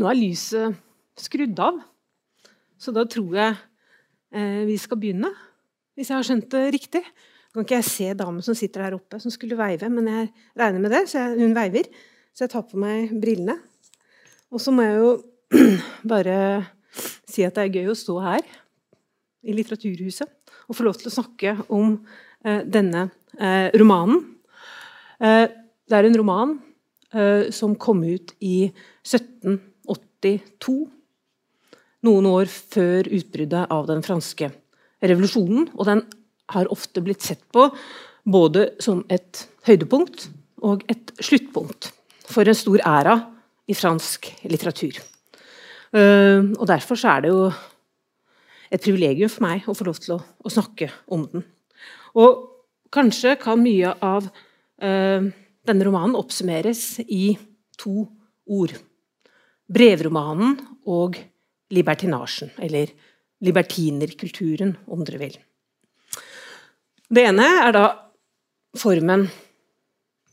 Nå er lyset skrudd av, så da tror jeg eh, vi skal begynne. Hvis jeg har skjønt det riktig. Nå kan ikke jeg se damen som sitter der oppe, som skulle veive, men jeg regner med det, så jeg, hun veiver. Så jeg tar på meg brillene. Og så må jeg jo bare si at det er gøy å stå her i Litteraturhuset og få lov til å snakke om eh, denne eh, romanen. Eh, det er en roman eh, som kom ut i 1782. Noen år før utbruddet av den franske revolusjonen. Og den har ofte blitt sett på både som et høydepunkt og et sluttpunkt for en stor æra i fransk litteratur. Eh, og Derfor er det jo et privilegium for meg å få lov til å, å snakke om den. Og kanskje kan mye av uh, denne romanen oppsummeres i to ord. Brevromanen og libertinasjen, eller libertinerkulturen, om dere vil. Det ene er da formen,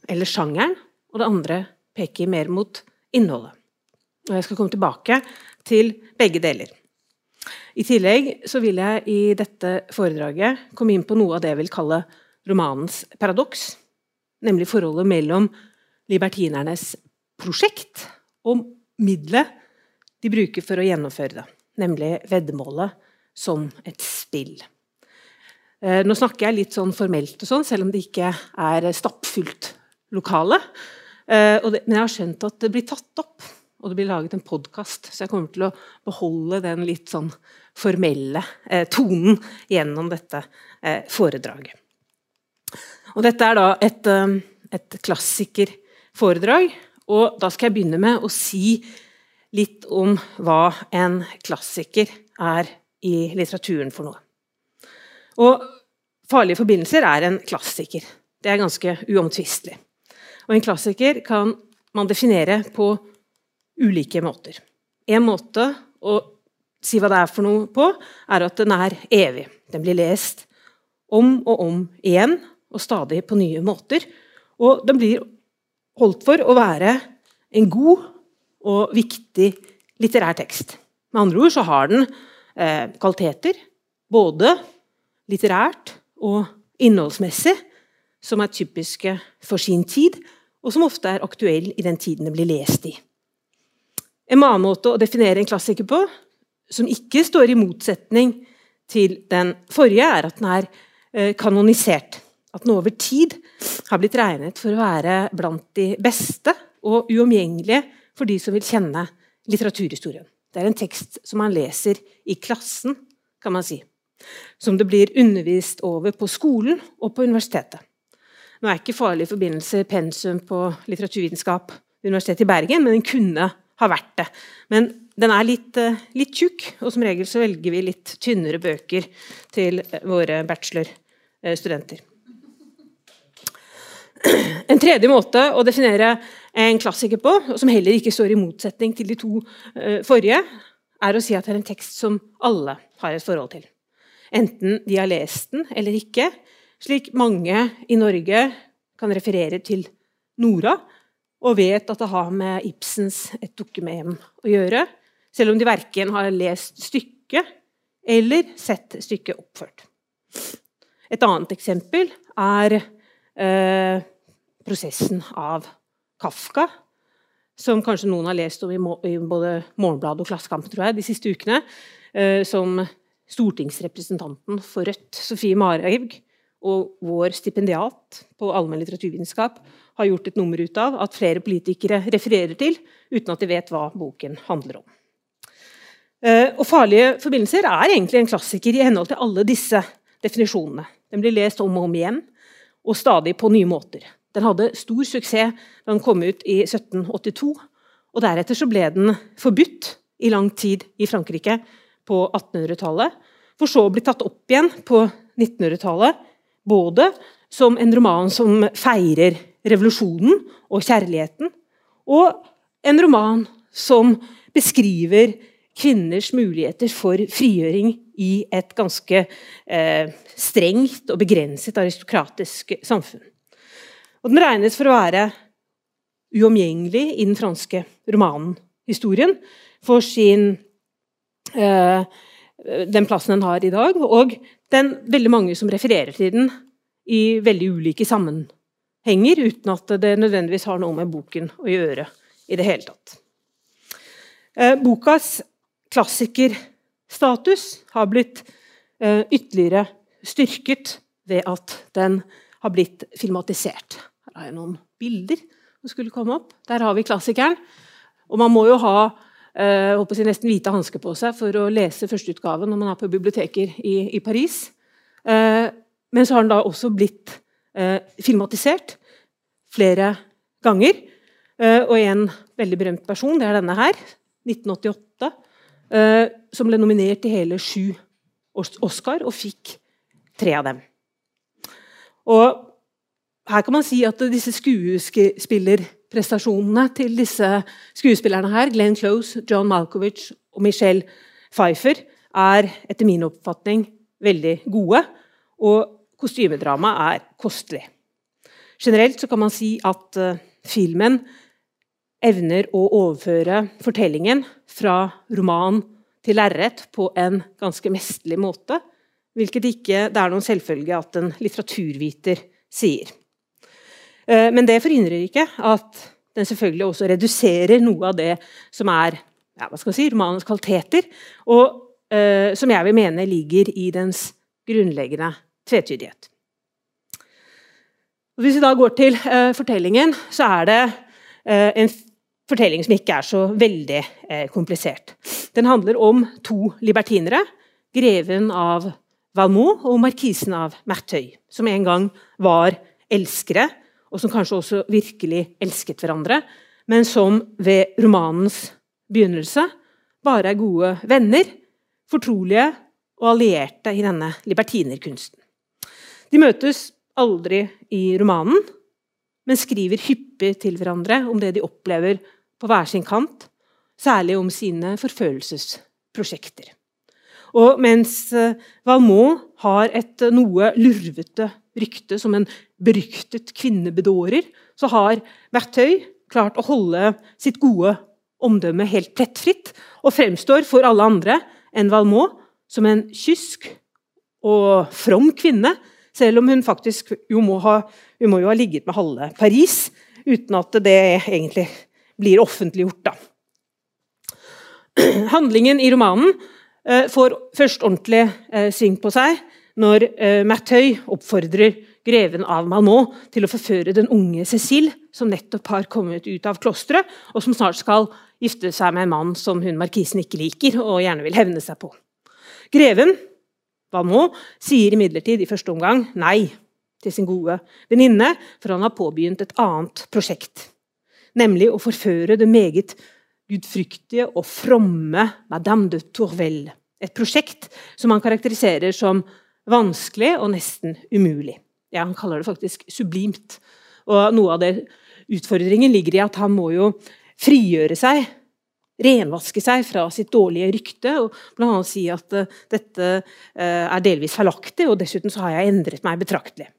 eller sjangeren, og det andre peker mer mot innholdet. Og Jeg skal komme tilbake til begge deler. I tillegg så vil jeg i dette foredraget komme inn på noe av det jeg vil kalle romanens paradoks, nemlig forholdet mellom libertinernes prosjekt og middelet de bruker for å gjennomføre det, nemlig veddemålet som et spill. Eh, nå snakker jeg litt sånn formelt, og sånn, selv om det ikke er stappfullt lokale. Eh, men jeg har skjønt at det blir tatt opp, og det blir laget en podkast. Så jeg kommer til å beholde den litt sånn formelle eh, tonen gjennom dette foredraget. Og dette er da et, et klassikerforedrag, og da skal jeg begynne med å si litt om hva en klassiker er i litteraturen for noe. Og 'Farlige forbindelser' er en klassiker. Det er ganske uomtvistelig. Og en klassiker kan man definere på ulike måter. En måte å si hva det er for noe på, er at den er evig. Den blir lest om og om igjen, og stadig på nye måter. Og den blir holdt for å være en god og viktig litterær tekst. Med andre ord så har den eh, kvaliteter, både litterært og innholdsmessig, som er typiske for sin tid, og som ofte er aktuell i den tiden det blir lest i. En annen måte å definere en klassiker på, som ikke står i motsetning til den forrige, er at den er eh, kanonisert. At den over tid har blitt regnet for å være blant de beste og uomgjengelige for de som vil kjenne litteraturhistorien. Det er en tekst som man leser i klassen, kan man si. Som det blir undervist over på skolen og på universitetet. Nå er ikke farlige forbindelser pensum på litteraturvitenskap ved Universitetet i Bergen, men den kunne ha vært det. Men den er litt, eh, litt tjukk, og som regel så velger vi litt tynnere bøker til våre bachelorstudenter. En tredje måte å definere en klassiker på, som heller ikke står i motsetning til de to uh, forrige, er å si at det er en tekst som alle har et forhold til. Enten de har lest den eller ikke, slik mange i Norge kan referere til Nora og vet at det har med Ibsens 'Et dukkehjem' å gjøre, selv om de verken har lest stykket eller sett stykket oppført. Et annet eksempel er eh, prosessen av Kafka, som kanskje noen har lest om i, både Morgenbladet og Klassekampen tror jeg, de siste ukene, eh, som stortingsrepresentanten for Rødt, Sofie Marhaug, og vår stipendiat på allmenn litteraturvitenskap har gjort et nummer ut av at flere politikere refererer til, uten at de vet hva boken handler om. Eh, og 'Farlige forbindelser' er egentlig en klassiker i henhold til alle disse definisjonene. Den blir lest om og om igjen, og stadig på nye måter. Den hadde stor suksess da den kom ut i 1782. og Deretter så ble den forbudt i lang tid i Frankrike på 1800-tallet. For så å bli tatt opp igjen på 1900-tallet, både som en roman som feirer revolusjonen og kjærligheten, og en roman som beskriver kvinners muligheter for frigjøring i et ganske eh, strengt og begrenset aristokratisk samfunn. Og den regnes for å være uomgjengelig i den franske romanen historien for sin eh, den plassen den har i dag, og den veldig mange som refererer til den i veldig ulike sammenhenger, uten at det nødvendigvis har noe med boken å gjøre i det hele tatt. Eh, bokas klassikerstatus har blitt eh, ytterligere styrket ved at den har blitt filmatisert. Her har jeg noen bilder som skulle komme opp. Der har vi klassikeren. Og man må jo ha eh, håper jeg, nesten hvite hansker på seg for å lese førsteutgaven når man er på biblioteker i, i Paris. Eh, men så har den da også blitt eh, filmatisert flere ganger. Eh, og en veldig berømt person, det er denne her, 1988, eh, som ble nominert til hele sju Oscar og fikk tre av dem. Og her kan man si at disse skuespillerprestasjonene til disse skuespillerne her, Glenn Close, John Malkovich og Michelle Pfeiffer, er etter min oppfatning veldig gode. Og kostymedrama er kostelig. Generelt kan man si at uh, filmen evner å overføre fortellingen fra roman til lerret på en ganske mesterlig måte, hvilket ikke det er noen selvfølge at en litteraturviter sier. Eh, men det forhindrer ikke at den selvfølgelig også reduserer noe av det som er ja, si, romanens kvaliteter, og eh, som jeg vil mene ligger i dens grunnleggende tvetydighet. Hvis vi da går til eh, fortellingen, så er det en fortelling som ikke er så veldig komplisert. Den handler om to libertinere, greven av Valmont og markisen av Mertøy, som en gang var elskere og som kanskje også virkelig elsket hverandre, men som ved romanens begynnelse bare er gode venner, fortrolige og allierte i denne libertinerkunsten. De møtes aldri i romanen, men skriver hyppig til hverandre om det de opplever på hver sin kant, særlig om sine forfølelsesprosjekter. Og mens eh, Valmont har et noe lurvete rykte som en beryktet kvinnebedårer, så har Vertøy klart å holde sitt gode omdømme helt plettfritt, og fremstår for alle andre enn Valmont som en kysk og from kvinne, selv om hun faktisk må ha, hun må jo ha ligget med halve Paris, uten at det egentlig blir offentliggjort. da. Handlingen i romanen eh, får først ordentlig eh, sving på seg når eh, Mertøy oppfordrer greven av Malmaux til å forføre den unge Cécile, som nettopp har kommet ut av klosteret, og som snart skal gifte seg med en mann som hun markisen ikke liker og gjerne vil hevne seg på. Greven, Valmont, sier imidlertid i første omgang nei til sin gode venninne, for han har påbegynt et annet prosjekt, nemlig å forføre det meget gudfryktige og fromme Madame de Tourvel. Et prosjekt som han karakteriserer som vanskelig og nesten umulig. Ja, han kaller det faktisk sublimt. Og noe av det utfordringen ligger i at han må jo frigjøre seg, renvaske seg fra sitt dårlige rykte, og bl.a. si at uh, dette uh, er delvis feilaktig, og dessuten så har jeg endret meg betraktelig.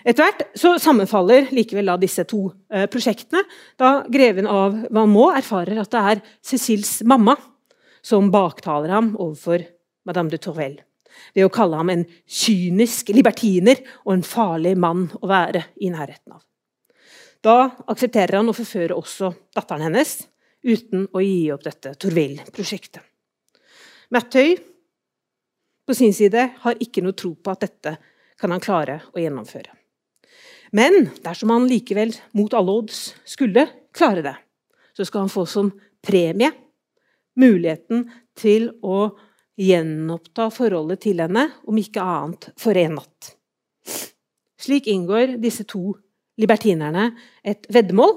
Etter hvert så sammenfaller likevel da disse to uh, prosjektene, da greven av Valmont erfarer at det er Cécils mamma som baktaler ham overfor Madame de Tourvelle ved å kalle ham en kynisk libertiner og en farlig mann å være i nærheten av. Da aksepterer han å forføre også datteren hennes, uten å gi opp dette Torvill-prosjektet. Mattøy på sin side har ikke noe tro på at dette kan han klare å gjennomføre. Men dersom han likevel mot alle odds skulle klare det, så skal han få som premie muligheten til å gjenoppta forholdet til henne, om ikke annet for en natt. Slik inngår disse to libertinerne et veddemål,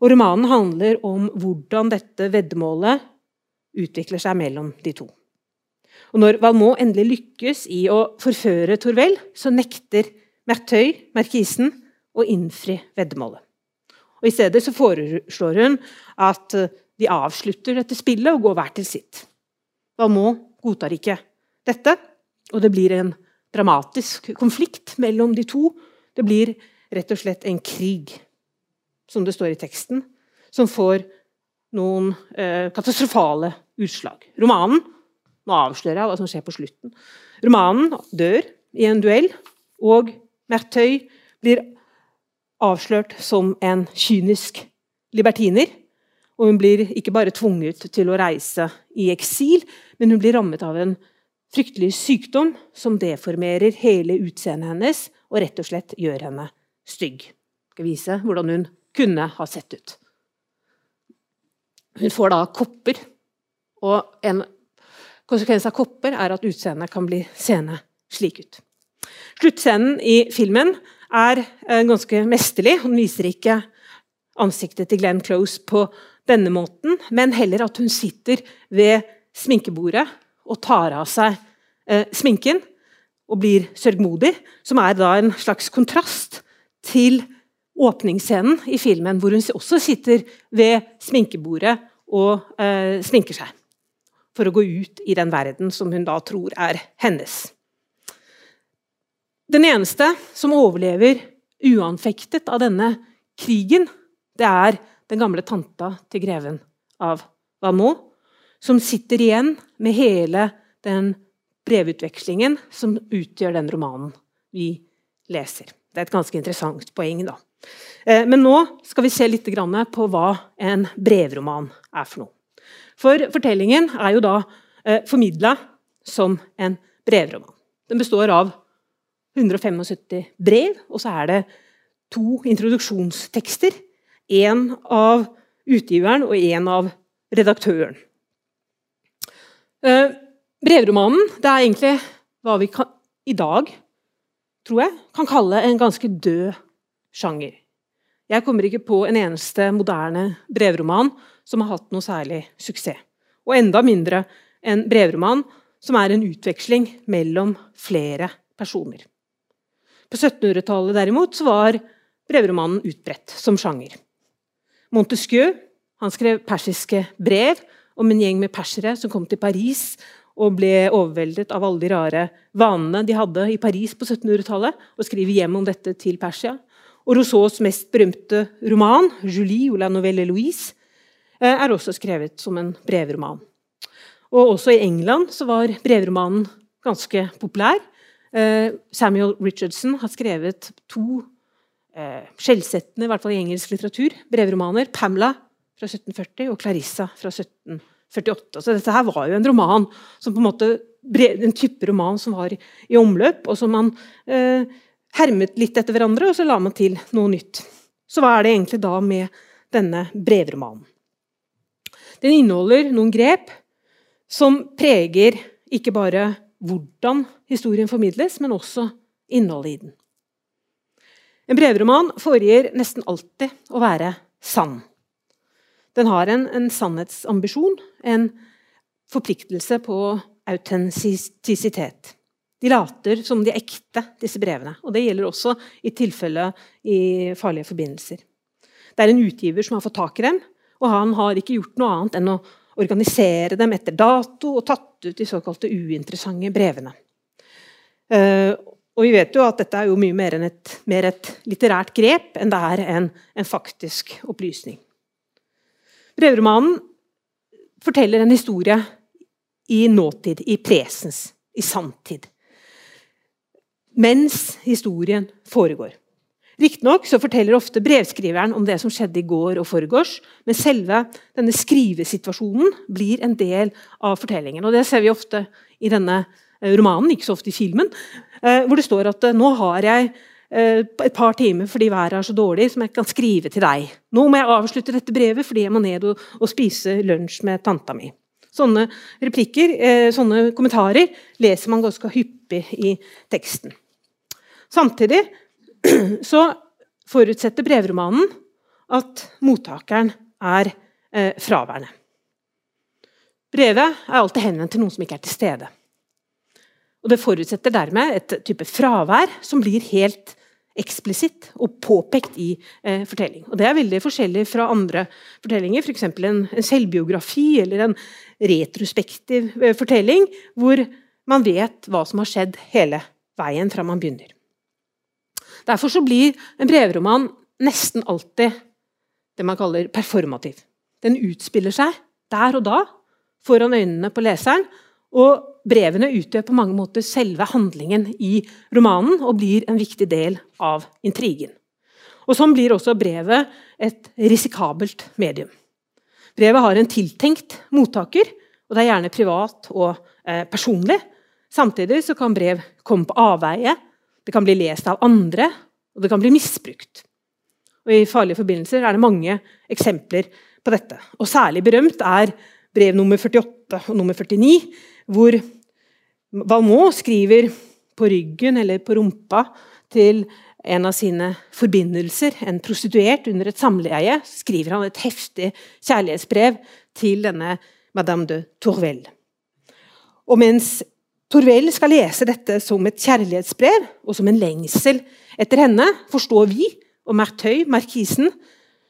og romanen handler om hvordan dette veddemålet utvikler seg mellom de to. Og når Valmot endelig lykkes i å forføre Torvell, så nekter Mertøy, markisen, å innfri veddemålet. Og I stedet så foreslår hun at de avslutter dette spillet og går hver til sitt. Valmot godtar ikke dette, og det blir en dramatisk konflikt mellom de to. Det blir rett og slett en krig, som det står i teksten, som får noen eh, katastrofale utslag. Romanen Nå avslører jeg hva som skjer på slutten. Romanen dør i en duell, og Mertøy blir avslørt som en kynisk libertiner. Og hun blir ikke bare tvunget til å reise i eksil, men hun blir rammet av en fryktelig sykdom som deformerer hele utseendet hennes og rett og slett gjør henne stygg. Jeg skal vise hvordan hun kunne ha sett ut. Hun får da kopper, og en konsekvens av kopper er at utseendet kan bli seende slik ut. Sluttscenen i filmen er eh, ganske mesterlig. Hun viser ikke ansiktet til Glenn Close på denne måten, men heller at hun sitter ved sminkebordet og tar av seg eh, sminken og blir sørgmodig, som er da en slags kontrast til åpningsscenen i filmen, hvor hun også sitter ved sminkebordet og eh, sminker seg. For å gå ut i den verden som hun da tror er hennes. Den eneste som overlever uanfektet av denne krigen, det er den gamle tanta til greven av Valmont, som sitter igjen med hele den brevutvekslingen som utgjør den romanen vi leser. Det er et ganske interessant poeng. da. Eh, men nå skal vi se litt på hva en brevroman er for noe. For fortellingen er jo da eh, formidla som en brevroman. Den består av 175 brev, og så er det to introduksjonstekster. Én av utgiveren og én av redaktøren. Eh, brevromanen det er egentlig hva vi kan, i dag tror jeg, kan kalle en ganske død sjanger. Jeg kommer ikke på en eneste moderne brevroman som har hatt noe særlig suksess. Og enda mindre en brevroman som er en utveksling mellom flere personer. På 1700-tallet derimot var brevromanen utbredt som sjanger. Montesquieu skrev persiske brev om en gjeng med persere som kom til Paris og ble overveldet av alle de rare vanene de hadde i Paris på 1700-tallet, og skriver hjem om dette til Persia. Og Rousseaus mest berømte roman, 'Julie ou la Novelle Louise', eh, er også skrevet som en brevroman. Og også i England var brevromanen ganske populær. Eh, Samuel Richardson har skrevet to eh, skjellsettende, i hvert fall i engelsk litteratur, brevromaner. 'Pamela' fra 1740 og 'Clarissa' fra 1748. Så dette her var jo en roman som på en måte en type roman som var i omløp, og som man eh, hermet litt etter hverandre, og så la man til noe nytt. Så hva er det egentlig da med denne brevromanen? Den inneholder noen grep som preger ikke bare hvordan historien formidles, men også innholdet i den. En brevroman foregir nesten alltid å være sann. Den har en, en sannhetsambisjon, en forpliktelse på autentisitet. De later som de er ekte, disse brevene. Og det gjelder også i tilfelle i farlige forbindelser. Det er en utgiver som har fått tak i dem, og han har ikke gjort noe annet enn å organisere dem etter dato og tatt ut de såkalte uinteressante brevene. Uh, og vi vet jo at dette er jo mye mer, et, mer et litterært grep enn det er en, en faktisk opplysning. Brevromanen forteller en historie i nåtid, i presens, i sanntid. Mens historien foregår. Riktignok forteller ofte brevskriveren om det som skjedde i går og foregårs, men selve denne skrivesituasjonen blir en del av fortellingen. Og Det ser vi ofte i denne eh, romanen, ikke så ofte i filmen, eh, hvor det står at eh, nå har jeg et par timer fordi været er så dårlig, som jeg kan skrive til deg. Nå må jeg avslutte dette brevet fordi jeg må ned og, og spise lunsj med tanta mi. Sånne replikker, sånne kommentarer, leser man ganske hyppig i teksten. Samtidig så forutsetter brevromanen at mottakeren er eh, fraværende. Brevet er alltid henvendt til noen som ikke er til stede. Og Det forutsetter dermed et type fravær som blir helt eksplisitt og påpekt i eh, fortelling. Og Det er veldig forskjellig fra andre fortellinger, f.eks. For en, en selvbiografi eller en retrospektiv eh, fortelling, hvor man vet hva som har skjedd hele veien fra man begynner. Derfor så blir en brevroman nesten alltid det man kaller performativ. den utspiller seg der og da foran øynene på leseren. Og brevene utgjør på mange måter selve handlingen i romanen og blir en viktig del av intrigen. Og Sånn blir også brevet et risikabelt medium. Brevet har en tiltenkt mottaker, og det er gjerne privat og eh, personlig. Samtidig kan brev komme på avveie, det kan bli lest av andre, og det kan bli misbrukt. Og I farlige forbindelser er det mange eksempler på dette. Og Særlig berømt er brev nummer 48 og nummer 49, hvor Valmont skriver på ryggen eller på rumpa til en av sine forbindelser, en prostituert under et samleie, skriver han et heftig kjærlighetsbrev til denne Madame de Tourvel. Og mens Tourvel skal lese dette som et kjærlighetsbrev og som en lengsel etter henne, forstår vi og Mertøy, markisen,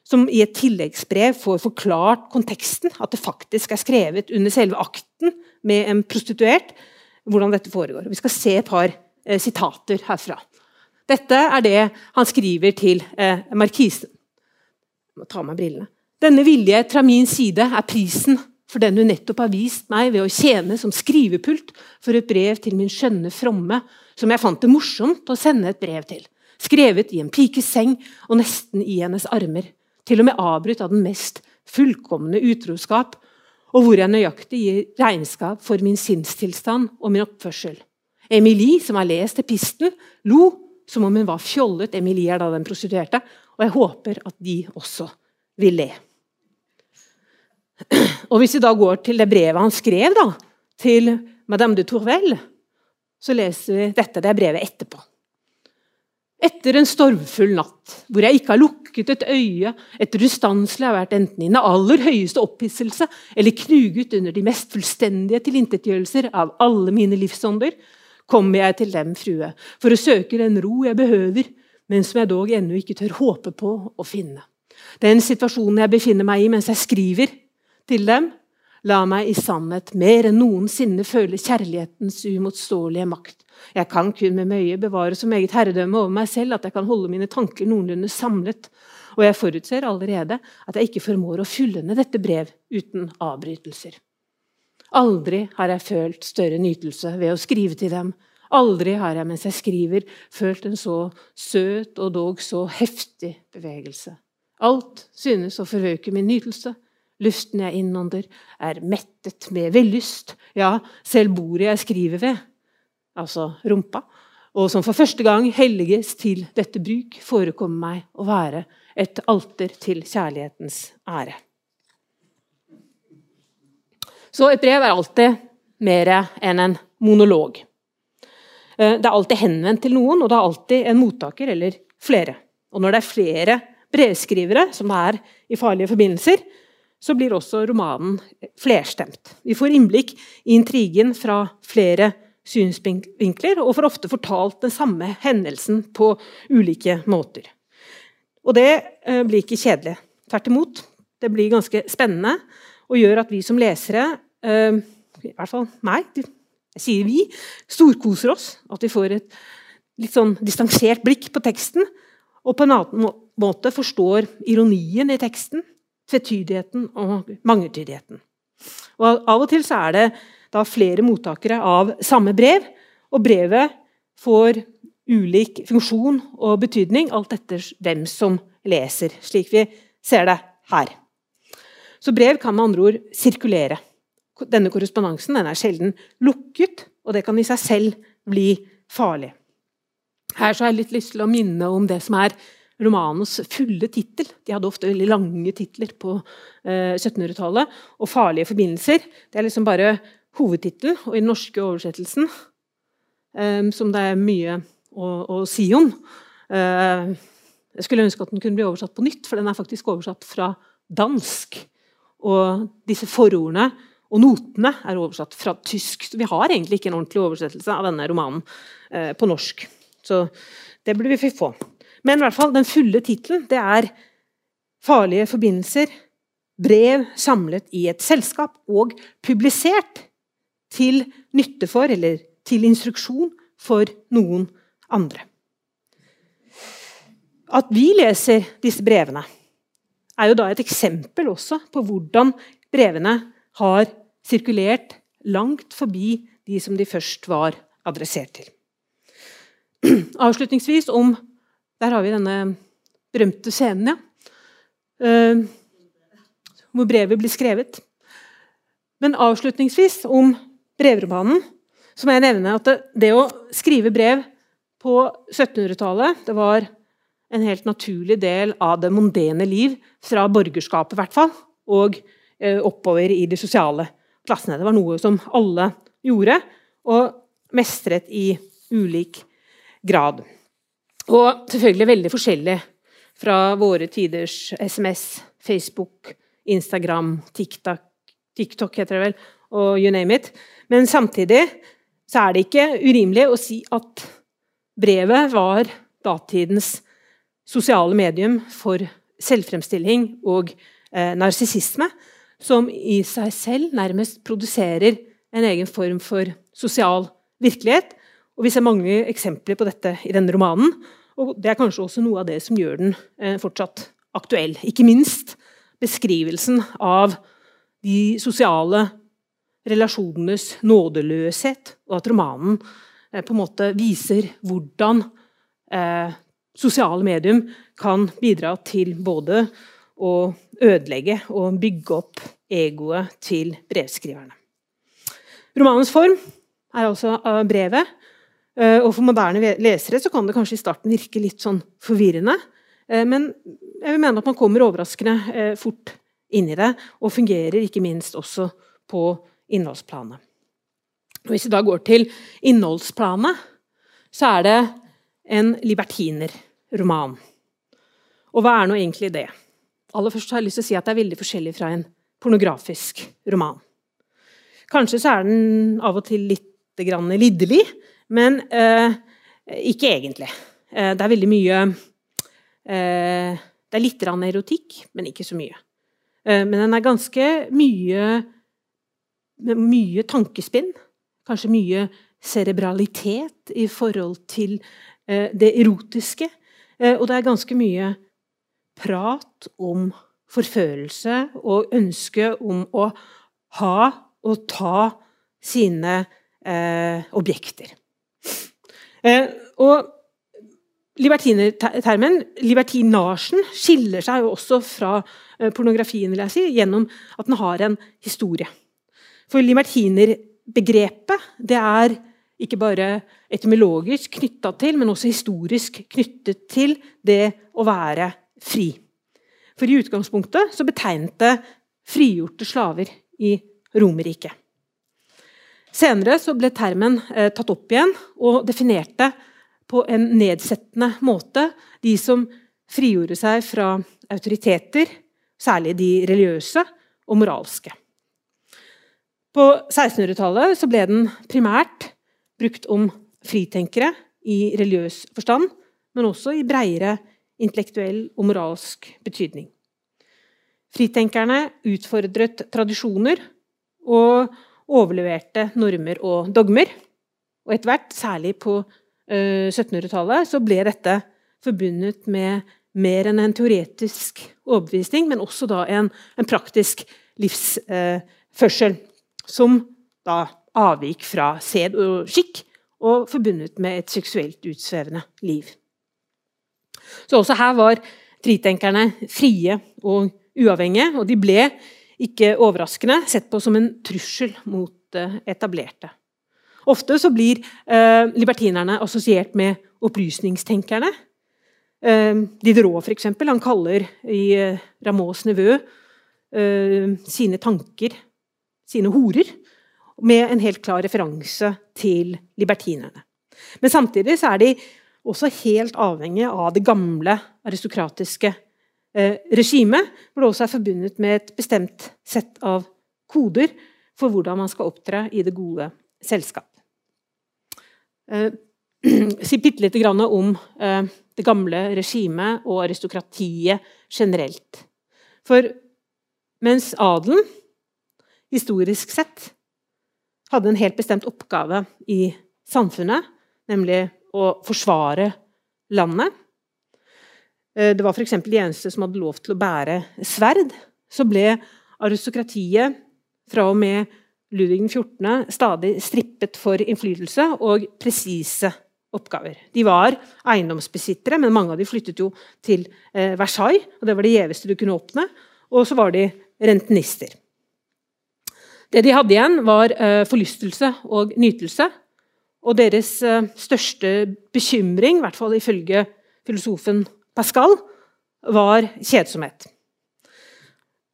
som i et tilleggsbrev får forklart konteksten, at det faktisk er skrevet under selve akten med en prostituert, hvordan dette foregår. Vi skal se et par eh, sitater herfra. Dette er det han skriver til eh, markisen. Jeg må ta av meg brillene. Denne vilje fra min side er prisen for den hun nettopp har vist meg ved å tjene som skrivepult for et brev til min skjønne fromme, som jeg fant det morsomt å sende et brev til. Skrevet i en pikes seng og nesten i hennes armer. Til og med avbrutt av den mest fullkomne utroskap, og hvor jeg nøyaktig gir regnskap for min sinnstilstand og min oppførsel. Emilie, som har lest epistelen, lo som om hun var fjollet. Emilie er da den prostituerte. Og jeg håper at de også vil le. Og Hvis vi da går til det brevet han skrev da, til Madame de Tourvel, så leser vi dette. Det er brevet etterpå. Etter en stormfull natt, hvor jeg ikke har lukket et øye etter ustanselig har vært enten i den aller høyeste opphisselse eller knuget under de mest fullstendige tilintetgjørelser av alle mine livsånder, kommer jeg til dem, frue, for å søke den ro jeg behøver, men som jeg dog ennå ikke tør håpe på å finne. Den situasjonen jeg befinner meg i mens jeg skriver til dem, la meg i sannhet mer enn noensinne føle kjærlighetens uimotståelige makt. Jeg kan kun med møye bevare så meget herredømme over meg selv at jeg kan holde mine tanker noenlunde samlet, og jeg forutser allerede at jeg ikke formår å fullende dette brev uten avbrytelser. Aldri har jeg følt større nytelse ved å skrive til dem. Aldri har jeg mens jeg skriver, følt en så søt og dog så heftig bevegelse. Alt synes å forøke min nytelse. Luften jeg innånder, er mettet med vellyst. Ja, selv bordet jeg skriver ved, altså rumpa, og som for første gang helliges til dette bruk, forekommer meg å være et alter til kjærlighetens ære. Så et brev er alltid mer enn en monolog. Eh, det er alltid henvendt til noen, og det er alltid en mottaker eller flere. Og når det er flere brevskrivere, som det er i Farlige forbindelser, så blir også romanen flerstemt. Vi får innblikk i intrigen fra flere synsvinkler, og får ofte fortalt den samme hendelsen på ulike måter. Og det eh, blir ikke kjedelig. Tvert imot. Det blir ganske spennende og gjør at vi som lesere, eh, i hvert fall meg, jeg sier vi, storkoser oss. At vi får et litt sånn distansert blikk på teksten, og på en annen måte forstår ironien i teksten, tvetydigheten og mangetydigheten. Og Av og til så er det da flere mottakere av samme brev, og brevet får ulik funksjon og betydning alt etter hvem som leser, slik vi ser det her. Så brev kan med andre ord sirkulere. Denne korrespondansen den er sjelden lukket, og det kan i seg selv bli farlig. Her så har jeg litt lyst til å minne om det som er romanens fulle tittel. De hadde ofte veldig lange titler på eh, 1700-tallet. Og 'Farlige forbindelser' det er liksom bare hovedtittelen. Og i den norske oversettelsen, eh, som det er mye å, å si om eh, Jeg skulle ønske at den kunne bli oversatt på nytt, for den er faktisk oversatt fra dansk. Og disse forordene og notene er oversatt fra tysk. Så vi har egentlig ikke en ordentlig oversettelse av denne romanen eh, på norsk. Så det burde vi få. Men i hvert fall, den fulle tittelen er 'Farlige forbindelser'. Brev samlet i et selskap og publisert til nytte for, eller til instruksjon for, noen andre. At vi leser disse brevene, er jo da et eksempel også på hvordan brevene har sirkulert langt forbi de som de først var adressert til. Avslutningsvis om Der har vi denne berømte scenen, ja. Uh, hvor brevet blir skrevet. Men avslutningsvis om brevromanen så må jeg nevne at det, det å skrive brev på 1700-tallet det var en helt naturlig del av det mondene liv, fra borgerskapet i hvert fall, og uh, oppover i de sosiale klassene. Det var noe som alle gjorde, og mestret i ulik grad. Og selvfølgelig veldig forskjellig fra våre tiders SMS, Facebook, Instagram, TikTok, TikTok heter det vel, og you name it. Men samtidig så er det ikke urimelig å si at brevet var datidens sosiale medium for selvfremstilling og eh, narsissisme, som i seg selv nærmest produserer en egen form for sosial virkelighet, og Vi ser mange eksempler på dette i denne romanen. og Det er kanskje også noe av det som gjør den eh, fortsatt aktuell. Ikke minst beskrivelsen av de sosiale relasjonenes nådeløshet, og at romanen eh, på en måte viser hvordan eh, sosiale medium kan bidra til både å ødelegge og bygge opp egoet til brevskriverne. Romanens form er altså brevet, og for moderne lesere så kan det kanskje i starten virke litt sånn forvirrende. Eh, men jeg vil mene at man kommer overraskende eh, fort inn i det, og fungerer ikke minst også på innholdsplanet. Hvis vi da går til innholdsplanet, så er det en libertinerroman. Og hva er nå egentlig det? Aller først har jeg lyst til å si at det er veldig forskjellig fra en pornografisk roman. Kanskje så er den av og til litt liderlig, men eh, ikke egentlig. Eh, det er veldig mye eh, Det er litt erotikk, men ikke så mye. Eh, men den er ganske mye mye tankespinn. Kanskje mye cerebralitet i forhold til eh, det erotiske. Eh, og det er ganske mye prat om forførelse og ønske om å ha og ta sine objekter. Eh, og Libertinertermen, libertinasjen, skiller seg jo også fra eh, pornografien vil jeg si, gjennom at den har en historie. For libertinerbegrepet det er ikke bare etymologisk knytta til, men også historisk knyttet til det å være fri. For i utgangspunktet så betegnet det frigjorte slaver i Romerriket. Senere ble termen eh, tatt opp igjen og definerte på en nedsettende måte de som frigjorde seg fra autoriteter, særlig de religiøse og moralske. På 1600-tallet ble den primært brukt om fritenkere i religiøs forstand, men også i breiere intellektuell og moralsk betydning. Fritenkerne utfordret tradisjoner og overleverte normer og dogmer. Og etter hvert, særlig på 1700-tallet, eh, så ble dette forbundet med mer enn en teoretisk overbevisning, men også da en, en praktisk livsførsel. Eh, som da avvik fra sed og skikk, og forbundet med et seksuelt utsvevende liv. Så også her var fritenkerne frie og uavhengige, og de ble ikke overraskende sett på som en trussel mot det etablerte. Ofte så blir eh, libertinerne assosiert med opplysningstenkerne. Eh, Diderot, eksempel, han kaller i eh, Rameaus nevø eh, sine tanker sine horer, med en helt klar referanse til libertinerne. Men samtidig så er de også helt avhengig av det gamle aristokratiske eh, regime, hvor det også er forbundet med et bestemt sett av koder for hvordan man skal opptre i det gode selskap. Eh, si bitte lite grann om eh, det gamle regimet og aristokratiet generelt. For mens adelen, historisk sett, hadde en helt bestemt oppgave i samfunnet, nemlig å forsvare landet, eh, det var f.eks. de eneste som hadde lov til å bære sverd, så ble aristokratiet fra og med Ludvig 14. stadig strippet for innflytelse og presise oppgaver. De var eiendomsbesittere, men mange av dem flyttet jo til eh, Versailles. og Det var det gjeveste du kunne åpne. Og så var de rentenister. Det de hadde igjen, var eh, forlystelse og nytelse. Og deres eh, største bekymring, i hvert fall ifølge filosofen Pascal, var kjedsomhet.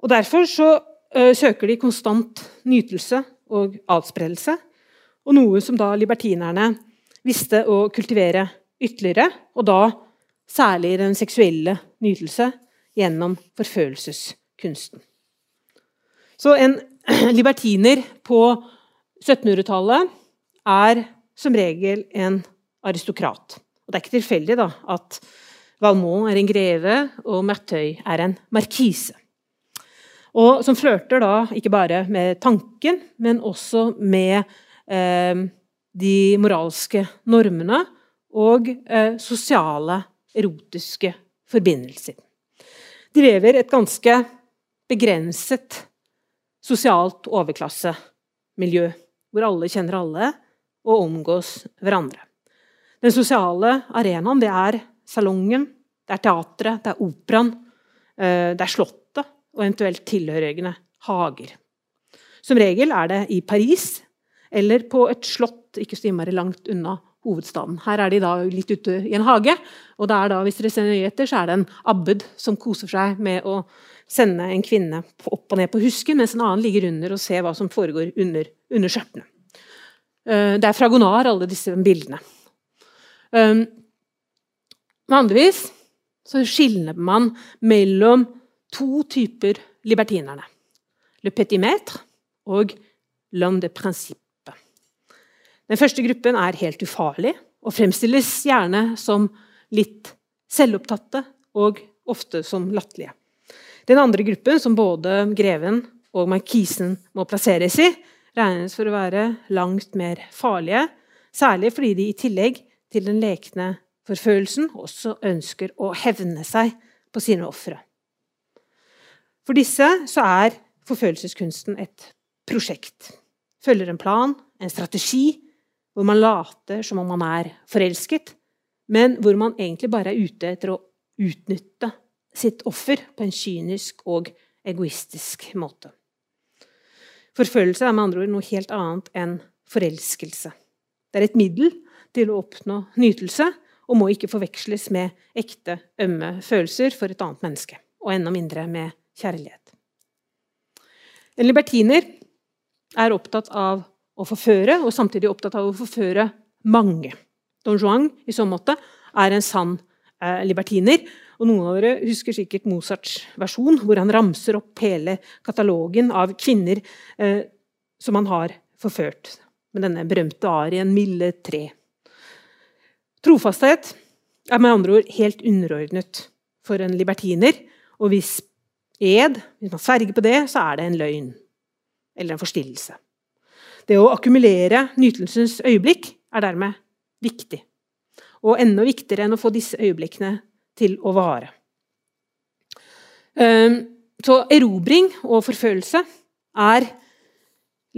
Og Derfor så uh, søker de konstant nytelse og adspredelse, og noe som da libertinerne visste å kultivere ytterligere, og da særlig den seksuelle nytelse gjennom forfølelseskunsten. Så en libertiner på 1700-tallet er som regel en aristokrat. Og det er ikke tilfeldig da, at Valmont er en greve og Mathøy er en markise. Og som flørter da ikke bare med tanken, men også med eh, de moralske normene og eh, sosiale, erotiske forbindelser. De lever et ganske begrenset sosialt overklassemiljø, hvor alle kjenner alle og omgås hverandre. Den sosiale arenaen det er salongen, det er teatret, det er operaen, eh, det er slottet og eventuelt tilhørende hager. Som regel er det i Paris eller på et slott ikke så innmari langt unna hovedstaden. Her er de da litt ute i en hage, og da, hvis dere ser nøye etter, så er det en abbed som koser seg med å sende en kvinne opp og ned på husken, mens en annen ligger under og ser hva som foregår under, under skjørtene. Eh, det er fragonar, alle disse bildene. Vanligvis så skiller man mellom to typer libertinerne. Le petit maître og l'homme de principe. Den første gruppen er helt ufarlig og fremstilles gjerne som litt selvopptatte og ofte som latterlige. Den andre gruppen, som både greven og markisen må plasseres i, regnes for å være langt mer farlige, særlig fordi de i tillegg til den lekne forfølelsen også ønsker å hevne seg på sine ofre. For disse så er forfølgelseskunsten et prosjekt. Følger en plan, en strategi, hvor man later som om man er forelsket, men hvor man egentlig bare er ute etter å utnytte sitt offer på en kynisk og egoistisk måte. Forfølgelse er med andre ord noe helt annet enn forelskelse. Det er et middel til å oppnå nytelse og må ikke forveksles med ekte, ømme følelser for et annet menneske, og enda mindre med kjærlighet. En libertiner er opptatt av å forføre, og samtidig opptatt av å forføre mange. Don Juan i så måte er en sann eh, libertiner. Og noen av dere husker sikkert Mozarts versjon, hvor han ramser opp hele katalogen av kvinner eh, som han har forført, med denne berømte arien 'Milde tre'. Trofasthet er med andre ord helt underordnet for en libertiner, og hvis ed, hvis man sverger på det, så er det en løgn eller en forstillelse. Det å akkumulere nytelsens øyeblikk er dermed viktig. Og enda viktigere enn å få disse øyeblikkene til å vare. Ehm, så erobring og forfølelse er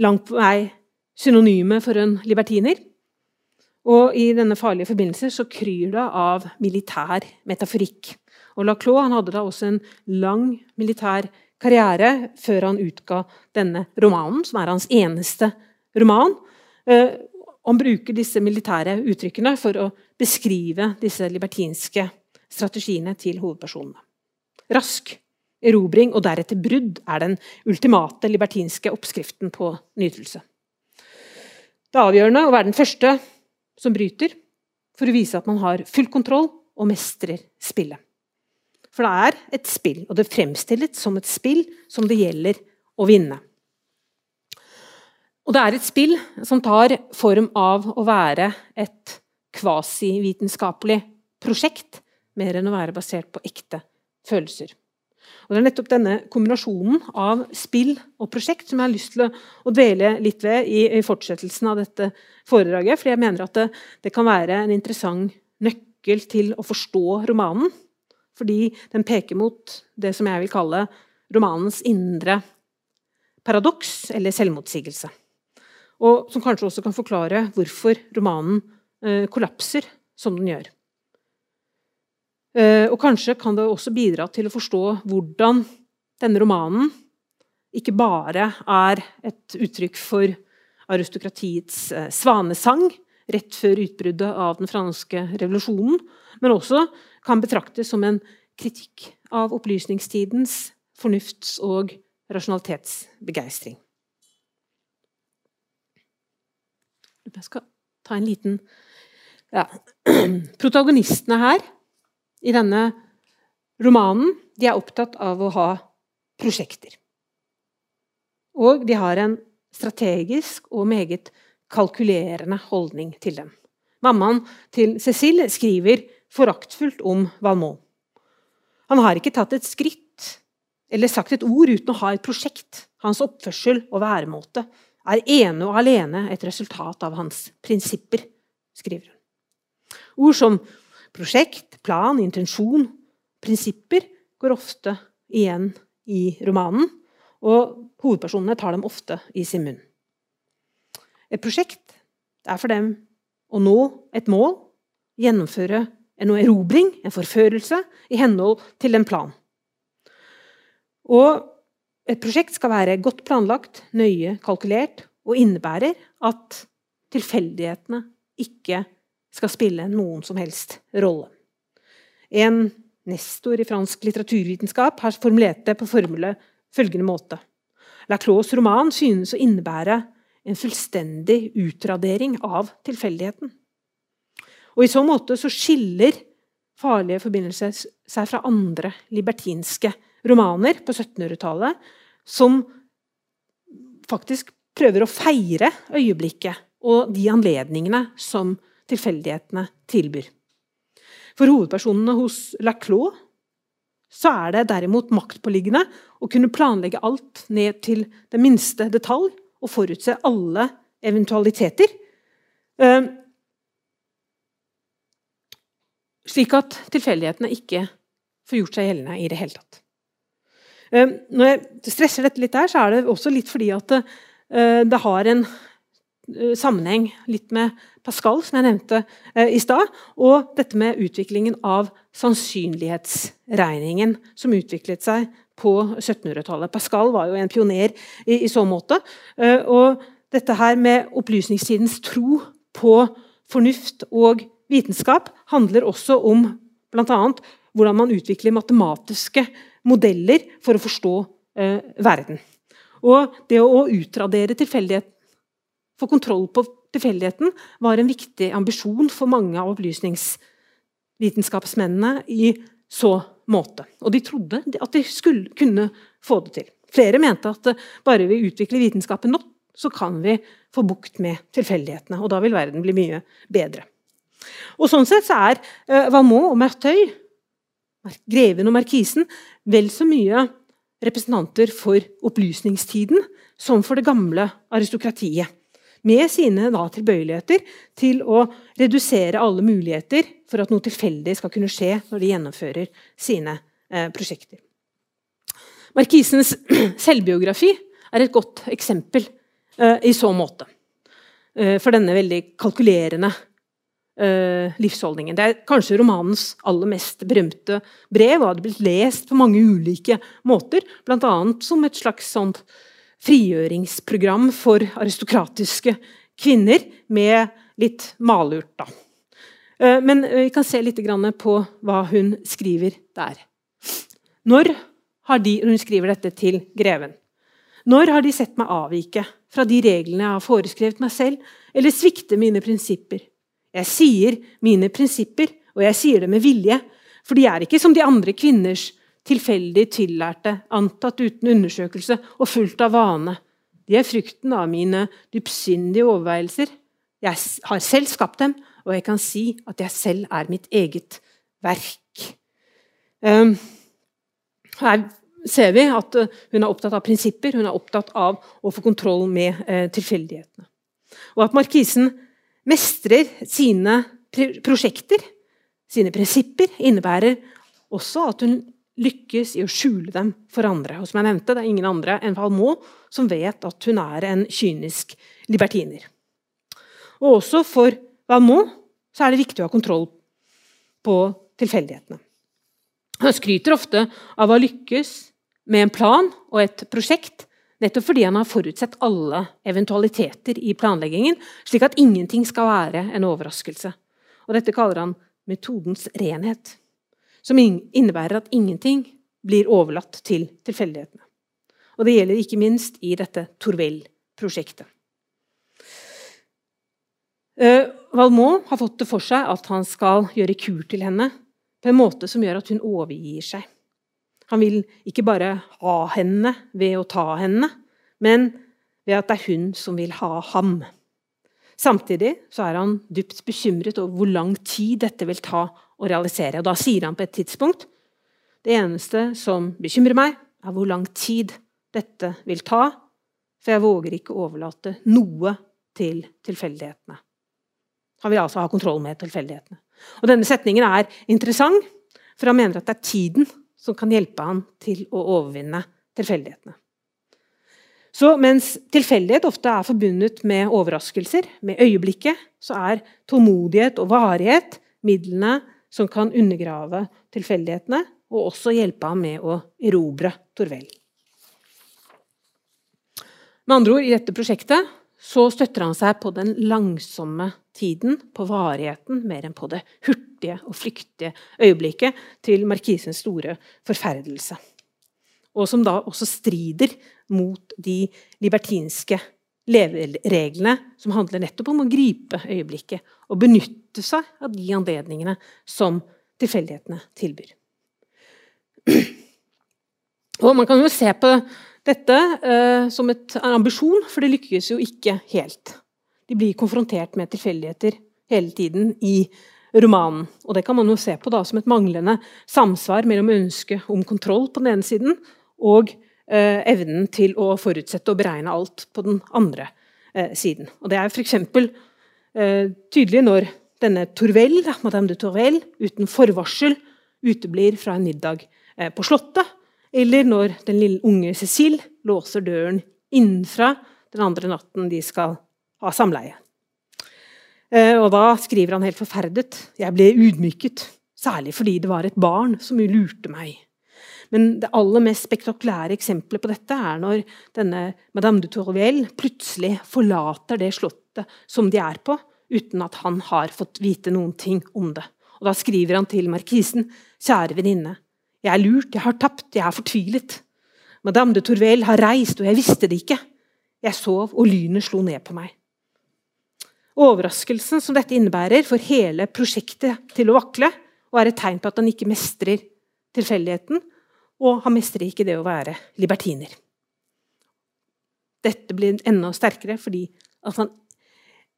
langt på vei synonyme for en libertiner. Og i denne farlige forbindelse så kryr det av militær metaforikk. Og Laclos hadde da også en lang militær karriere før han utga denne romanen, som er hans eneste roman. Eh, han bruker disse militære uttrykkene for å beskrive disse libertinske strategiene til hovedpersonene. Rask erobring og deretter brudd er den ultimate libertinske oppskriften på nytelse. Det avgjørende å være den første som bryter, for å vise at man har full kontroll og mestrer spillet. For det er et spill, og det fremstilles som et spill som det gjelder å vinne. Og det er et spill som tar form av å være et kvasivitenskapelig prosjekt, mer enn å være basert på ekte følelser. Og Det er nettopp denne kombinasjonen av spill og prosjekt som jeg har lyst til å, dvele litt ved i, i, fortsettelsen av dette foredraget. For jeg mener at det, det kan være en interessant nøkkel til å forstå romanen fordi den peker mot det som jeg vil kalle romanens indre paradoks, eller selvmotsigelse. Og som kanskje også kan forklare hvorfor romanen eh, kollapser som den gjør. Eh, og kanskje kan det også bidra til å forstå hvordan denne romanen ikke bare er et uttrykk for aristokratiets eh, svanesang rett før utbruddet av den franske revolusjonen, men også kan betraktes som en kritikk av opplysningstidens fornufts- og rasjonalitetsbegeistring. Jeg skal ta en liten ja. Protagonistene her i denne romanen de er opptatt av å ha prosjekter. Og de har en strategisk og meget kalkulerende holdning til dem. Mammaen til Cécile skriver foraktfullt om Valmont. Han har ikke tatt et skritt eller sagt et ord uten å ha et prosjekt. Hans oppførsel og væremåte er ene og alene et resultat av hans prinsipper, skriver hun. Ord som prosjekt, plan, intensjon, prinsipper går ofte igjen i romanen, og hovedpersonene tar dem ofte i sin munn. Et prosjekt er for dem å nå et mål, gjennomføre en erobring, en forførelse, i henhold til en plan. Og et prosjekt skal være godt planlagt, nøye kalkulert og innebærer at tilfeldighetene ikke skal spille noen som helst rolle. En nestor i fransk litteraturvitenskap har formulert det på formule følgende måte. Laclos roman synes å innebære en fullstendig utradering av tilfeldigheten. Og I så måte så skiller Farlige forbindelser seg fra andre libertinske romaner på 1700-tallet, som faktisk prøver å feire øyeblikket og de anledningene som tilfeldighetene tilbyr. For hovedpersonene hos Laclos så er det derimot maktpåliggende å kunne planlegge alt ned til den minste detalj og forutse alle eventualiteter. Eh, slik at tilfeldighetene ikke får gjort seg gjeldende i det hele tatt. Eh, når jeg stresser dette litt der, så er det også litt fordi at eh, det har en sammenheng litt med Pascal, som jeg nevnte i stad, og dette med utviklingen av sannsynlighetsregningen som utviklet seg på 1700-tallet. Pascal var jo en pioner i, i så måte. Eh, og dette her med opplysningstidens tro på fornuft og vitenskap handler også om bl.a. hvordan man utvikler matematiske modeller for å forstå eh, verden. Og det å utradere tilfeldighet, få kontroll på tilfeldigheten, var en viktig ambisjon for mange av opplysningsvitenskapsmennene i så måte. Og de trodde at de skulle kunne få det til. Flere mente at bare vi utvikler vitenskapen nok, så kan vi få bukt med tilfeldighetene. Og da vil verden bli mye bedre. Og Sånn sett så er uh, Valmont og Mertøy, greven og markisen, vel så mye representanter for opplysningstiden som for det gamle aristokratiet med sine da, tilbøyeligheter til å redusere alle muligheter for at noe tilfeldig skal kunne skje når de gjennomfører sine eh, prosjekter. Markisens selvbiografi er et godt eksempel eh, i så måte. Eh, for denne veldig kalkulerende eh, livsholdningen. Det er kanskje romanens aller mest berømte brev, og hadde blitt lest på mange ulike måter. Bl.a. som et slags sånt frigjøringsprogram for aristokratiske kvinner med litt malurt, da. Eh, men vi kan se litt på hva hun skriver der. Når har de, Hun skriver dette til greven. Når har de sett meg avvike fra de reglene jeg har foreskrevet meg selv, eller svikte mine prinsipper? Jeg sier mine prinsipper, og jeg sier det med vilje, for de er ikke som de andre kvinners tilfeldig tillærte, antatt uten undersøkelse og fullt av vane. De er frykten av mine dypsindige overveielser. Jeg har selv skapt dem, og jeg kan si at jeg selv er mitt eget verk. Ehm, her ser vi at eh, hun er opptatt av prinsipper, hun er opptatt av å få kontroll med eh, tilfeldighetene. Og at markisen mestrer sine prosjekter, sine prinsipper, innebærer også at hun lykkes i å skjule dem for andre. Og som jeg nevnte, Det er ingen andre enn Valmont som vet at hun er en kynisk libertiner. Og også for Valmont så er det viktig å ha kontroll på tilfeldighetene. Han skryter ofte av å lykkes med en plan og et prosjekt, nettopp fordi han har forutsett alle eventualiteter i planleggingen, slik at ingenting skal være en overraskelse. Og dette kaller han metodens renhet, som innebærer at ingenting blir overlatt til tilfeldighetene. Og det gjelder ikke minst i dette Torvell-prosjektet. Uh, Valmont har fått det for seg at han skal gjøre kur til henne på en måte som gjør at hun overgir seg. Han vil ikke bare ha henne ved å ta henne, men ved at det er hun som vil ha ham. Samtidig er han dypt bekymret over hvor lang tid dette vil ta å realisere. Og da sier han på et tidspunkt det eneste som bekymrer meg, er hvor lang tid dette vil ta, for jeg våger ikke overlate noe til tilfeldighetene. Han vil altså ha kontroll med tilfeldighetene. Og Denne setningen er interessant, for han mener at det er tiden som kan hjelpe han til å overvinne tilfeldighetene. Så mens tilfeldighet ofte er forbundet med overraskelser, med øyeblikket, så er tålmodighet og varighet midlene som kan undergrave tilfeldighetene, og også hjelpe ham med å erobre Torvell. Med andre ord, i dette prosjektet så støtter han seg på den langsomme tiden, på varigheten, mer enn på det hurtige og flyktige øyeblikket til markisens store forferdelse. Og som da også strider mot de libertinske levereglene som handler nettopp om å gripe øyeblikket og benytte seg av de anledningene som tilfeldighetene tilbyr. Og Man kan jo se på dette eh, som et, en ambisjon, for det lykkes jo ikke helt. De blir konfrontert med tilfeldigheter hele tiden i romanen. Og det kan man jo se på da, som et manglende samsvar mellom ønsket om kontroll på den ene siden og evnen til å forutsette og beregne alt på den andre eh, siden. Og Det er f.eks. Eh, tydelig når denne Torvel, Madame de Torvel uten forvarsel uteblir fra en middag eh, på Slottet, eller når den lille unge Cecil låser døren innenfra den andre natten de skal ha samleie. Eh, og da skriver han helt forferdet. Jeg ble ydmyket, særlig fordi det var et barn som lurte meg. Men det aller mest spektakulære eksempelet på dette er når denne Madame de Tourvielle plutselig forlater det slottet som de er på, uten at han har fått vite noen ting om det. Og Da skriver han til markisen, kjære venninne, jeg er lurt, jeg har tapt, jeg er fortvilet. Madame de Tourvel har reist, og jeg visste det ikke. Jeg sov, og lynet slo ned på meg. Overraskelsen som dette innebærer, får hele prosjektet til å vakle, og er et tegn på at han ikke mestrer tilfeldigheten, og han mestrer ikke det å være libertiner. Dette blir enda sterkere fordi han,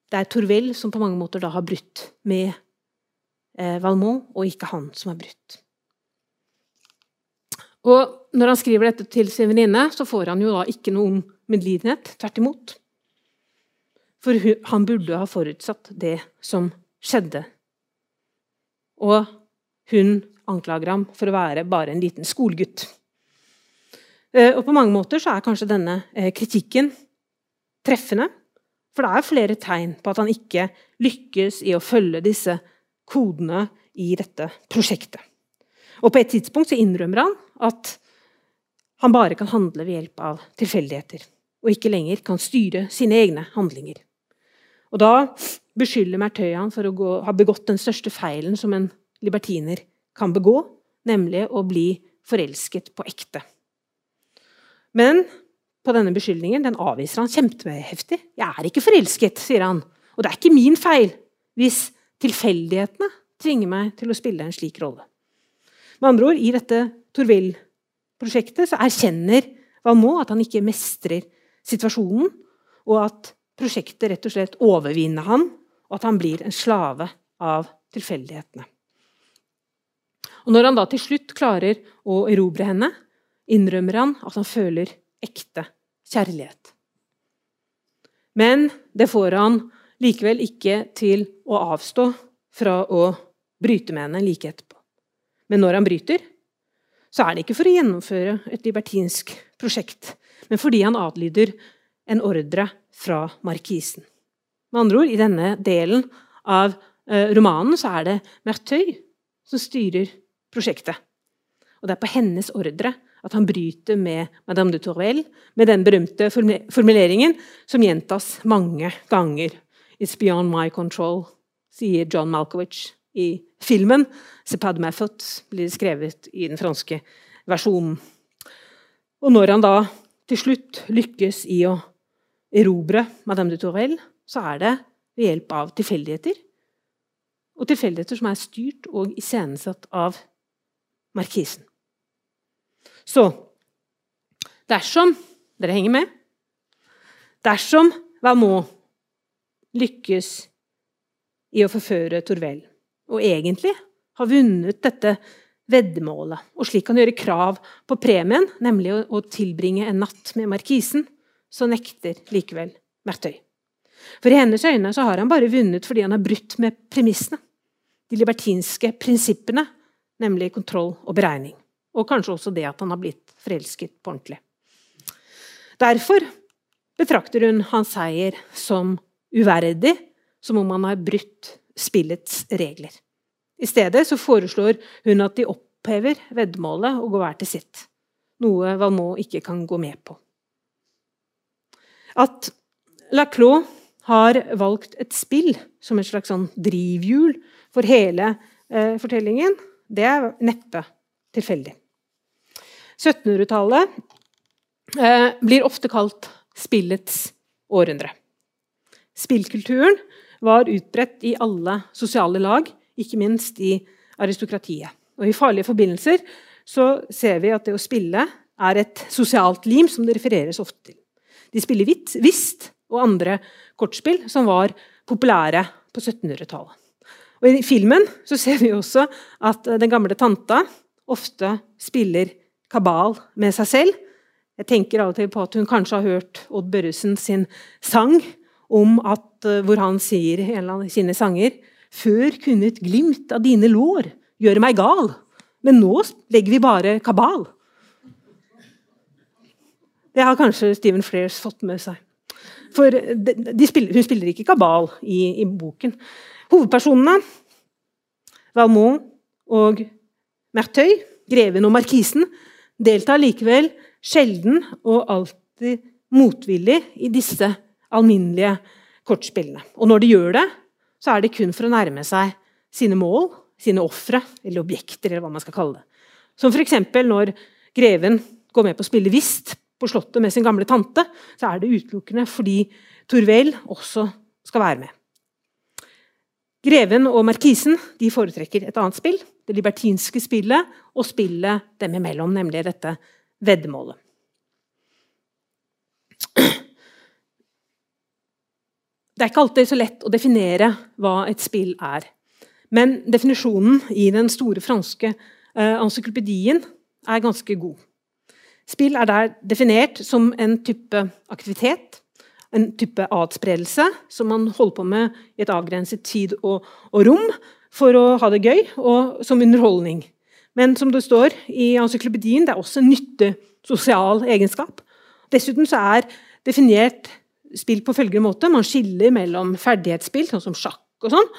det er Torvell som på mange måter da har brutt med eh, Valmont, og ikke han som har brutt. Og når han skriver dette til sin venninne, så får han jo da ikke noen medlidenhet. Tvert imot. For han burde ha forutsatt det som skjedde. Og hun anklager ham for å være bare en liten skolegutt. Eh, og på mange måter så er kanskje denne eh, kritikken treffende. For det er flere tegn på at han ikke lykkes i å følge disse kodene i dette prosjektet. Og på et tidspunkt så innrømmer han at han bare kan handle ved hjelp av tilfeldigheter, og ikke lenger kan styre sine egne handlinger. Og da beskylder Mertøy han for å gå, ha begått den største feilen som en libertiner kan begå, nemlig å bli forelsket på ekte. Men på denne beskyldningen den avviser han kjempeheftig. 'Jeg er ikke forelsket', sier han. 'Og det er ikke min feil hvis tilfeldighetene tvinger meg til å spille en slik rolle'. Med andre ord, i dette Torvill-prosjektet så erkjenner Valmot at han ikke mestrer situasjonen, og at prosjektet rett og slett overvinner han, og at han blir en slave av tilfeldighetene. Og Når han da til slutt klarer å erobre henne, innrømmer han at han føler ekte kjærlighet. Men det får han likevel ikke til å avstå fra å bryte med henne like etterpå. Men når han bryter, så er det ikke for å gjennomføre et libertinsk prosjekt, men fordi han adlyder en ordre fra markisen. Med andre ord, i denne delen av eh, romanen så er det Merteuil som styrer prosjektet. Og det er på hennes ordre at han bryter med Madame de Tourvel, med den berømte formuleringen som gjentas mange ganger. It's beyond my control, sier John Malkovich i filmen. Sepad Method blir skrevet i den franske versjonen. Og når han da til slutt lykkes i å erobre Madame de Tourvel, så er det ved hjelp av tilfeldigheter. Og tilfeldigheter som er styrt og iscenesatt av markisen. Så dersom Dere henger med? Dersom Valmont lykkes i å forføre Torvell, og egentlig har vunnet dette veddemålet, og slik kan gjøre krav på premien, nemlig å, tilbringe en natt med markisen, så nekter likevel Mertøy. For i hennes øyne har han bare vunnet fordi han har brutt med premissene. De libertinske prinsippene, nemlig kontroll og beregning. Og kanskje også det at han har blitt forelsket på ordentlig. Derfor betrakter hun hans seier som uverdig, som om han har brutt spillets regler. I stedet så foreslår hun at de opphever veddemålet og går hver til sitt. Noe Valmot ikke kan gå med på. At Laclos har valgt et spill som et slags sånn drivhjul for hele eh, fortellingen, det er neppe tilfeldig. 1700-tallet eh, blir ofte kalt spillets århundre. Spillkulturen var utbredt i alle sosiale lag, ikke minst i aristokratiet. Og I farlige forbindelser ser vi at det å spille er et sosialt lim som det refereres ofte til. De spiller Whist og andre kortspill som var populære på 1700-tallet. Og I filmen så ser vi også at den gamle tanta ofte spiller kabal med seg selv. Jeg tenker av og til på at hun kanskje har hørt Odd Børresen sin sang om at, eh, hvor han sier i en av sine sanger Før kunne et glimt av dine lår gjøre meg gal, men nå legger vi bare kabal. Det har kanskje Stephen Flares fått med seg. For de, de spiller, hun spiller ikke kabal i, i boken. Hovedpersonene, Valmont og Merteuil, greven og markisen, deltar likevel sjelden og alltid motvillig i disse alminnelige kortspillene. Og når de gjør det, så er det kun for å nærme seg sine mål, sine ofre, eller objekter, eller hva man skal kalle det. Som f.eks. når greven går med på å spille whist på Slottet med sin gamle tante, så er det utelukkende fordi Torvell også skal være med. Greven og markisen de foretrekker et annet spill, det libertinske spillet, og spillet dem imellom, nemlig dette veddemålet. Det er ikke alltid så lett å definere hva et spill er. Men definisjonen i den store franske uh, encyklopedien er ganske god. Spill er der definert som en type aktivitet, en type adspredelse, som man holder på med i et avgrenset tid og, og rom for å ha det gøy og som underholdning. Men som det står i encyklopedien, det er også en nytte sosial egenskap. Dessuten så er definert spill på følgende måte. Man skiller mellom ferdighetsspill, sånn som sjakk og sånn,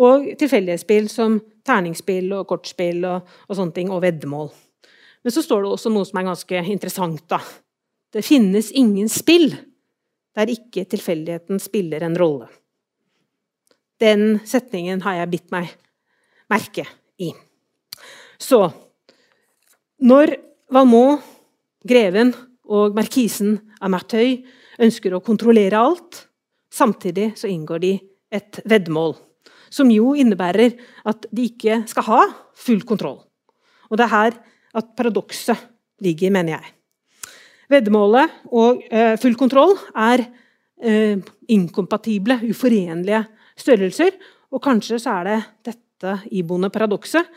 og tilfeldighetsspill som terningsspill og kortspill og, og, sånne ting, og veddemål. Men så står det også noe som er ganske interessant. da. Det finnes ingen spill der ikke tilfeldigheten spiller en rolle. Den setningen har jeg bitt meg merke i. Så når Valmont, greven og markisen av Marteuil ønsker å kontrollere alt. Samtidig så inngår de et veddemål, som jo innebærer at de ikke skal ha full kontroll. Og det er her at paradokset ligger, mener jeg. Veddemålet og eh, full kontroll er eh, inkompatible, uforenlige størrelser. Og kanskje så er det dette iboende paradokset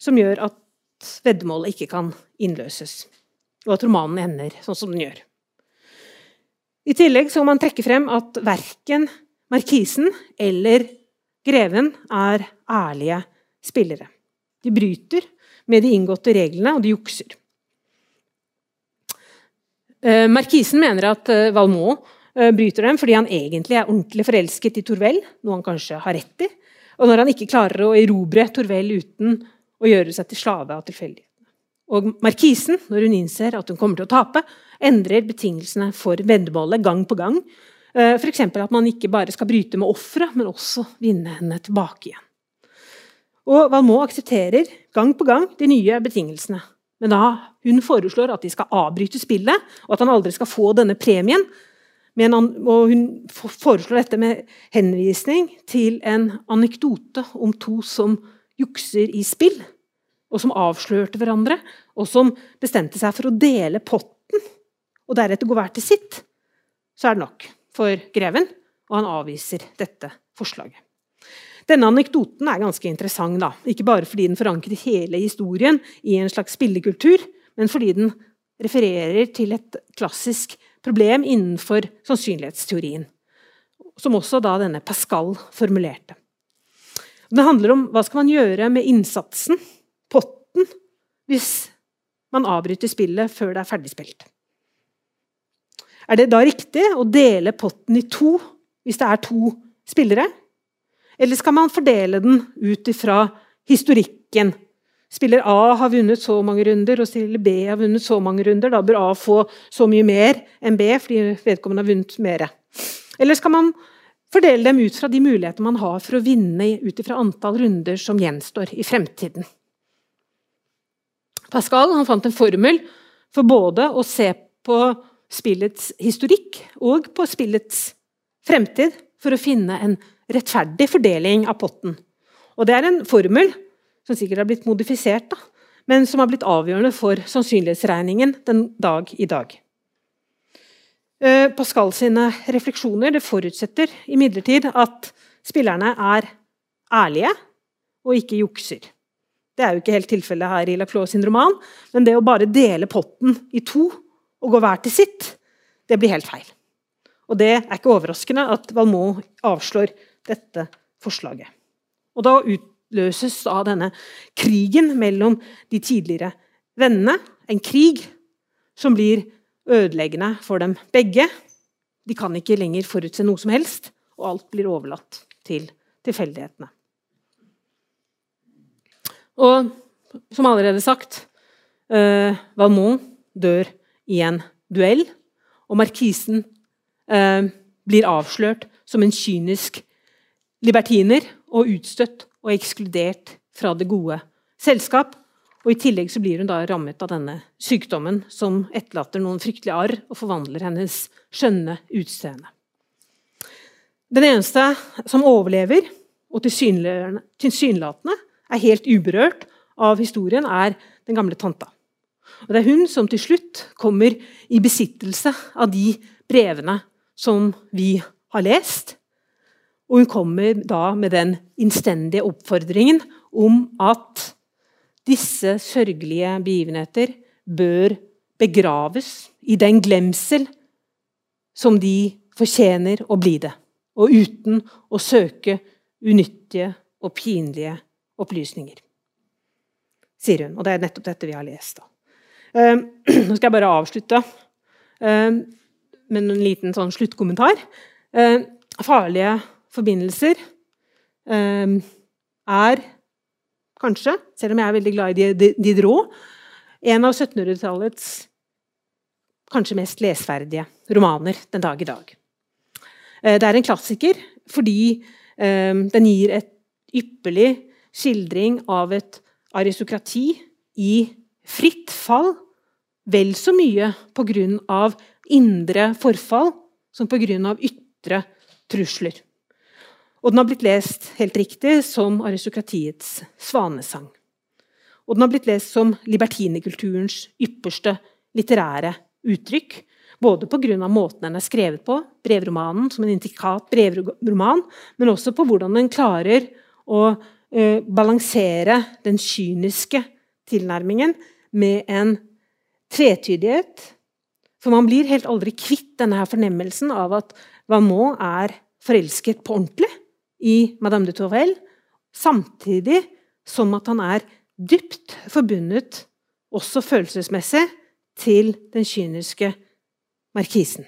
som gjør at veddemålet ikke kan innløses. Og at romanen ender sånn som den gjør. I tillegg så må man trekke frem at verken markisen eller greven er ærlige spillere. De bryter med de inngåtte reglene, og de jukser. Eh, Markisen mener at Valmot eh, bryter dem fordi han egentlig er ordentlig forelsket i Torvell, noe han kanskje har rett i, og når han ikke klarer å erobre Torvell uten å gjøre seg til slave av tilfeldighetene. Og Markisen, når hun innser at hun kommer til å tape, endrer betingelsene for veddemålet gang på gang. F.eks. at man ikke bare skal bryte med offeret, men også vinne henne tilbake igjen. Og Valmot aksepterer gang på gang de nye betingelsene. Men da hun foreslår at de skal avbryte spillet, og at han aldri skal få denne premien. En, og hun foreslår dette med henvisning til en anekdote om to som jukser i spill, og som avslørte hverandre, og som bestemte seg for å dele potten, og deretter gå hver til sitt. Så er det nok for greven, og han avviser dette forslaget. Denne anekdoten er ganske interessant, da. ikke bare fordi den forankrer hele historien i en slags spillekultur, men fordi den refererer til et klassisk problem innenfor sannsynlighetsteorien, som også da denne Pascal formulerte. Det handler om hva skal man gjøre med innsatsen, potten, hvis man avbryter spillet før det er ferdigspilt. Er det da riktig å dele potten i to hvis det er to spillere? Eller skal man fordele den ut ifra historikken? Spiller A har vunnet så mange runder, og spiller B har vunnet så mange runder. Da bør A få så mye mer enn B, fordi vedkommende har vunnet mer. Eller skal man fordele dem ut fra de mulighetene man har for å vinne ut ifra antall runder som gjenstår i fremtiden? Pascal fant en formel for både å se på spillets historikk og på spillets fremtid for å finne en rettferdig fordeling av potten. Og Det er en formel som sikkert har blitt modifisert, da, men som har blitt avgjørende for sannsynlighetsregningen den dag i dag. Eh, Pascal sine refleksjoner det forutsetter imidlertid at spillerne er ærlige og ikke jukser. Det er jo ikke helt tilfellet her i Laclos sin roman, men det å bare dele potten i to og gå hver til sitt, det blir helt feil. Og det er ikke overraskende at Valmot avslår dette forslaget. Og da utløses da denne krigen mellom de tidligere vennene. En krig som blir ødeleggende for dem begge. De kan ikke lenger forutse noe som helst, og alt blir overlatt til tilfeldighetene. Og som allerede sagt eh, Valmont dør i en duell, og markisen eh, blir avslørt som en kynisk libertiner og utstøtt og ekskludert fra det gode selskap. Og I tillegg så blir hun da rammet av denne sykdommen som etterlater noen fryktelige arr og forvandler hennes skjønne utseende. Den eneste som overlever og tilsynelatende er helt uberørt av historien, er den gamle tanta. Og Det er hun som til slutt kommer i besittelse av de brevene som vi har lest, og hun kommer da med den innstendige oppfordringen om at disse sørgelige begivenheter bør begraves i den glemsel som de fortjener å bli det, og uten å søke unyttige og pinlige opplysninger. Sier hun. Og det er nettopp dette vi har lest. Uh, nå skal jeg bare avslutte uh, med en liten sånn sluttkommentar. Uh, farlige forbindelser eh, er kanskje, selv om jeg er veldig glad i Diderot, en av 1700-tallets kanskje mest lesverdige romaner den dag i dag. Eh, det er en klassiker fordi eh, den gir et ypperlig skildring av et aristokrati i fritt fall, vel så mye pga. indre forfall som pga. ytre trusler. Og den har blitt lest helt riktig som aristokratiets svanesang. Og den har blitt lest som libertinekulturens ypperste litterære uttrykk. Både pga. måten den er skrevet på, brevromanen som en intrikat brevroman, men også på hvordan den klarer å eh, balansere den kyniske tilnærmingen med en tvetydighet. For man blir helt aldri kvitt denne fornemmelsen av at Valmont er forelsket på ordentlig i Madame de Tourelle, samtidig som at han er dypt forbundet, også følelsesmessig, til den kyniske markisen.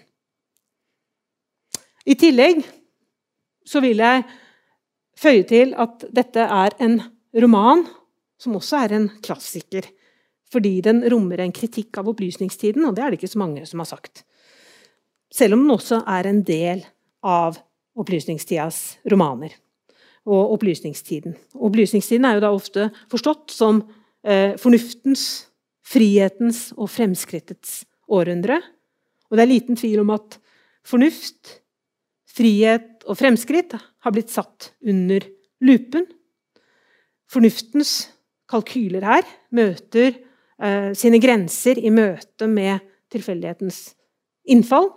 I tillegg så vil jeg føye til at dette er en roman som også er en klassiker. Fordi den rommer en kritikk av opplysningstiden, og det er det ikke så mange som har sagt. Selv om den også er en del av opplysningstidas romaner og opplysningstiden. Opplysningstiden er jo da ofte forstått som eh, fornuftens, frihetens og fremskrittets århundre. Og det er liten tvil om at fornuft, frihet og fremskritt har blitt satt under lupen. Fornuftens kalkyler her møter eh, sine grenser i møte med tilfeldighetens innfall.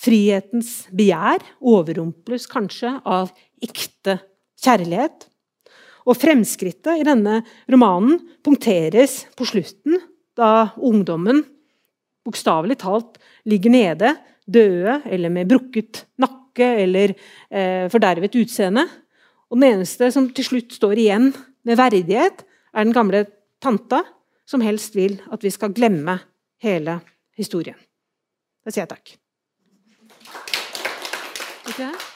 Frihetens begjær overrumples kanskje av ekte kjærlighet. Og fremskrittet i denne romanen punkteres på slutten, da ungdommen bokstavelig talt ligger nede, døde eller med brukket nakke eller eh, fordervet utseende. Og den eneste som til slutt står igjen med verdighet, er den gamle tanta, som helst vil at vi skal glemme hele historien. Da sier jeg takk. Yeah.